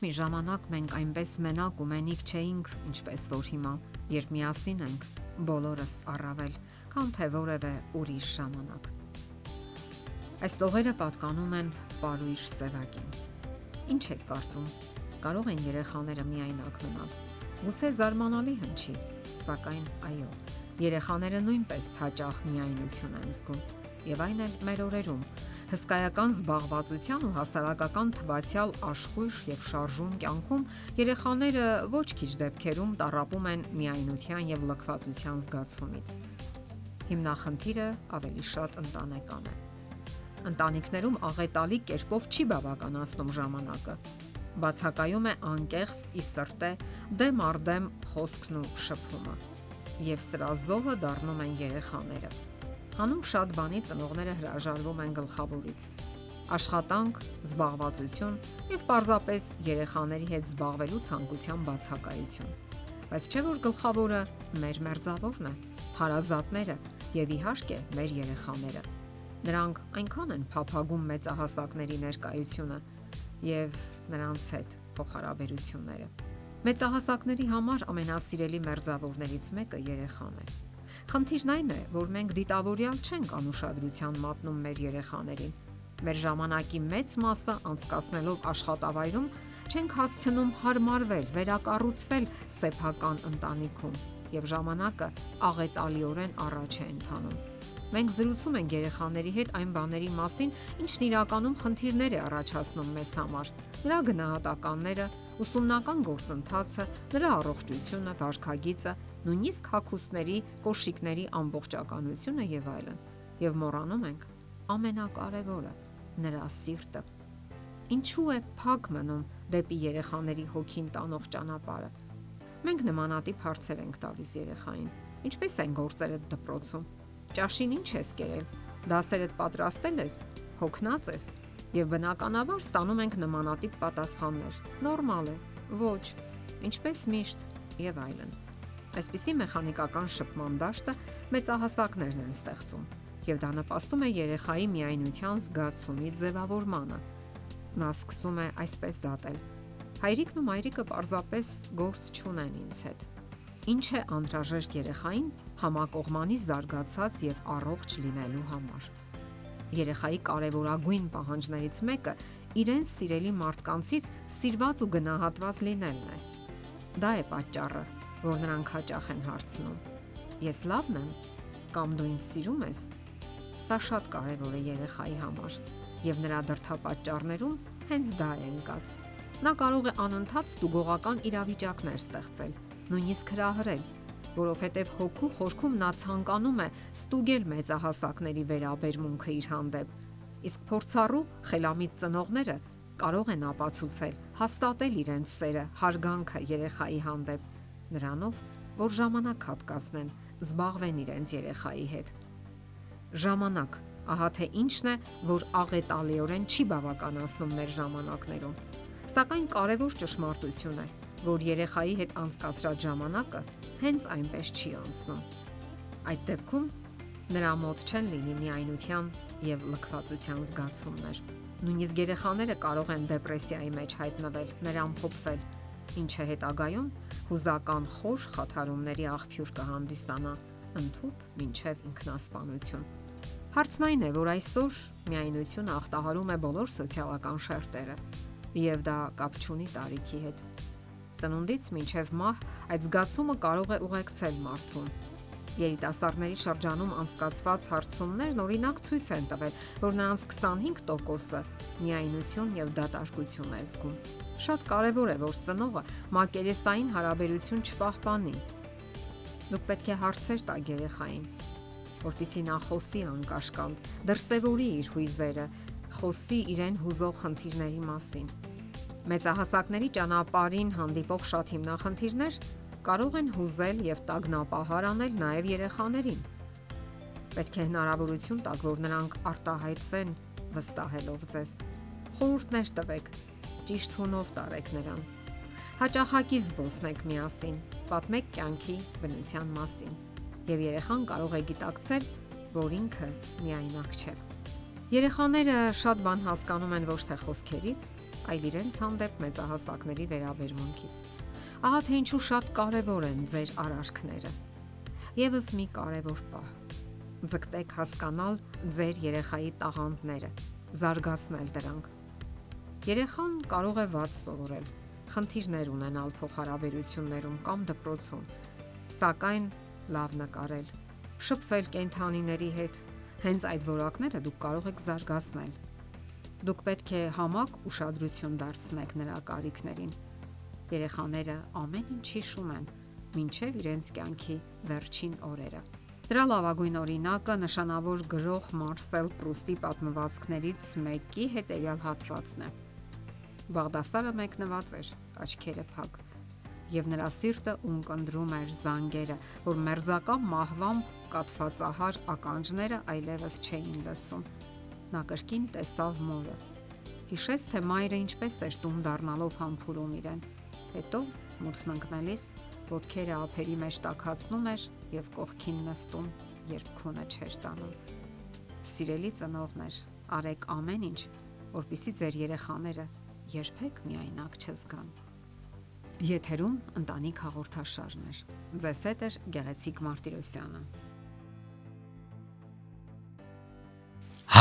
Մի ժամանակ մենք այնպես մենակ ու մենիկ չէինք, ինչպես որ հիմա, երբ միասին ենք, բոլորս առավել, քան թե որևէ ուրիշ ժամանակ։ Այս լողերը պատկանում են Պարույր Սևակին։ Ինչ եք կարծում, կարող են երեխաները միայնակ մնալ։ Գուցե զարմանալի հնչի, սակայն այո, երեխաները նույնպես հաճախ միայնություն են զգում։ Եվ այն էլ մեր օրերում, հսկայական զբաղվածության ու հասարակական թվացial աշխույժ եւ շարժուն կյանքում երեխաները ոչ քիչ դեպքերում տարապում են միայնության եւ լքվածության զգացումից։ Հիմնախնդիրը ավելի շատ ընտանեկան է։ Ընտանիքներում աղետալի կերպով չի բավականացնում ժամանակը բացակայում է անկեղծ ի սրտե դեմ առ դեմ խոսքն ու շփումը։ Եվ սրա զոհը դառնում են երեխաները։ Հանում շատ բանի ծնողները հրաժարվում են գլխավորից։ Աշխատանք, զբաղվածություն եւ պարզապես երեխաների հետ զբաղվելու ցանկության բացակայություն։ Բայց չէ որ գլխավորը մեր մերձավորն է, հարազատները եւ իհարկե մեր երեխաները։ Նրանք այնքան են փափագում մեծահասակների ներկայությունը, եւ նրանց հետ փոխհարաբերությունները։ Մեծահասակների համար ամենասիրելի մերձավորներից մեկը երեխան է։ Խնդիրն այն է, որ մենք դիտավորյալ չենք անուշադրության մատնում մեր երեխաներին։ Մեր ժամանակի մեծ մասը անցկացնելով աշխատավայրում չենք հասցնում հարմարվել, վերակառուցվել սեփական ընտանիքում եւ ժամանակը աղետալիորեն առաջ է ընթանում։ Մենք զրուցում ենք երեխաների հետ այն բաների մասին, ինչն իրականում խնդիրներ է առաջացնում մեզ համար։ Նրա գնահատականները, ուսումնական գործընթացը, նրա առողջությունը, վարքագիծը, նույնիսկ հակոստների, կոշիկների ամբողջականությունը եւ այլն։ Եվ մոռանում ենք ամենակարևորը՝ նրա սիրտը։ Ինչու է փակ մնում դեպի երեխաների հոգին տանող ճանապարհը։ Մենք նմանատիպ հարցեր ենք տալիս երեխային։ Ինչպես են գործերը դպրոցում Ճաշին ինչ ես կերել։ Դասերդ պատրաստել ես, հոգնած ես։ Եվ բնականաբար ստանում ենք նմանատիպ պատասխաններ։ Նորմալ է։ Ոչ։ Ինչպես միշտ եւ այլն։ Այսպիսի մեխանիկական շփման դաշտը մեծահասակներն են ստեղծում եւ դա նպաստում է երեխայի միայնության զգացումի ձևավորմանը։ Նա սկսում է այսպես դատել. Հայրիկն ու մայրիկը պարզապես գործ չունեն ինձ հետ Ինչ է անհրաժեշտ երեխային համակողմանի զարգացած եւ առողջ լինելու համար։ Երեխայի կարևորագույն պահանջներից մեկը իրեն սիրելի մարդկանցից սիրված ու գնահատված լինելն է։ Դա է պատճառը, որ նրանք հաճախ են հարցնում. Ես լավն եմ կամ դու ինձ սիրում ես։ Սա շատ կարևոր է երեխայի համար եւ նրա դրթապաճառներում հենց դա է ընկած։ Նա կարող է անընդհատ ստուգողական իրավիճակներ ստեղծել նույնիսկ հրահրել, որովհետև հոգու խորքում նա ցանկանում է ստուգել մեծահասակների վերաբերմունքը իր հանդեպ։ Իսկ փորձառու խելամիտ ծնողները կարող են ապացուցել, հաստատել իրենց սերը, հարգանքը երեխայի հանդեպ նրանով, որ ժամանակ հատկացնեն, զբաղվեն իրենց երեխայի հետ։ Ժամանակ, ահա թե ինչն է, որ աղետալիորեն չի բավականացնում մեր ժամանակներում։ Սակայն կարևոր ճշմարտություն է, որ երեխայի հետ անցկացրած ժամանակը հենց այնպես չի անցնում։ Այդ դեպքում նրա մոտ չեն լինի միայնության եւ լքվածության զգացումներ։ Նույնիսկ երեխաները կարող են դեպրեսիայի մեջ հայտնվել, նրան փոփվել, ինչը հետագայում հուզական խոր խաթարումների աղբյուր կհանդիսանա ընդཐུպ մինչև ինքնասպանություն։ Հարցն այն է, որ այսօր միայնությունը ախտահարում է բոլոր սոցիալական շերտերը, եւ դա կապ չունի տարիքի հետ ծնունդից մինչև մահ այդ զգացումը կարող է ուղեկցել մարդուն։ Երիտասարդների շրջանում անցկացված հարցումներն օրինակ ցույց են տվել, որ նրանց 25%-ը միայնություն եւ դատարկություն է զգում։ Շատ կարեւոր է, որ ծնողը մակերեսային հարաբերություն չպահպանի։ Դուք պետք է հարցեր տաք երեխային, որpիսի նա խոսի անկաշկանդ, դրսևորի իր հույզերը, խոսի իրեն հուզող խնդիրների մասին Մեծահասակների ճանապարհին հանդիպող շատ հիմնախնդիրներ կարող են հուզել եւ տագնապահար անել նաեւ երեխաներին։ Պետք է հնարավորություն տակ, որ նրանք արտահայտվեն վստահելով ձեզ։ Խորհուրդներ տվեք, ճիշտ հունով տարեք նրան։ Հաճախակի զբոսնեք միասին, պատմեք կյանքի բնության մասին, եւ երեխան կարող է գիտակցել, որ ինքը միայնակ չէ։ Երեխաները շատ բան հասկանում են ոչ թե խոսքերից, այլ իրենց հանդեպ մեծահասակների վերաբերմունքից։ Ահա թե ինչու շատ կարևոր են ձեր արարքները։ Եվս մի կարևոր պահ։ Ձգտեք հասկանալ ձեր երեխայի տաղանդները, զարգացնել դրանք։ Երեխան կարող է ված սովորել, խնդիրներ ունենալ փոխհարաբերություններում կամ դպրոցում, սակայն լավ նկարել, շփվել կենթանիների հետ, հենց այդ որակները դուք կարող եք զարգացնել։ Դուք պետք է համակ ուշադրություն դարձնեք նրա կարիքներին Երեխաները ամեն ինչ հիշում են, ինչև իրենց կյանքի վերջին օրերը։ Դրա լավագույն օրինակը նշանավոր գրող Մարսել Պրուստի պատմվածքներից մեկի հետևյալ հատվածն է։ Բաղդասարը մեկնված էր, աչքերը փակ, եւ նրա սիրտը ունկնդրում էր զանգերը, որ մերձական մահվամ կատվածահար ականջները այլևս չէին լսում։ Նա կրկին տեսավ մորը։ Հիշեց, թե մայրը ինչպես էր տուն դառնալով համբուրում իրեն Հետո մութն ընկնելիս ոտքերը ափերի մեջ տակածնում էր եւ կողքին նստում, երբ քունը չէր տանում։ Սիրելի ծնողներ, արեք ամեն ինչ, որpիսի ձեր երեխաները երբեք միայնակ չզգան։ Եթերում ընտանիք հաղորդաշարներ։ Ձեզ հետ է Գեղեցիկ Մարտիրոսյանը։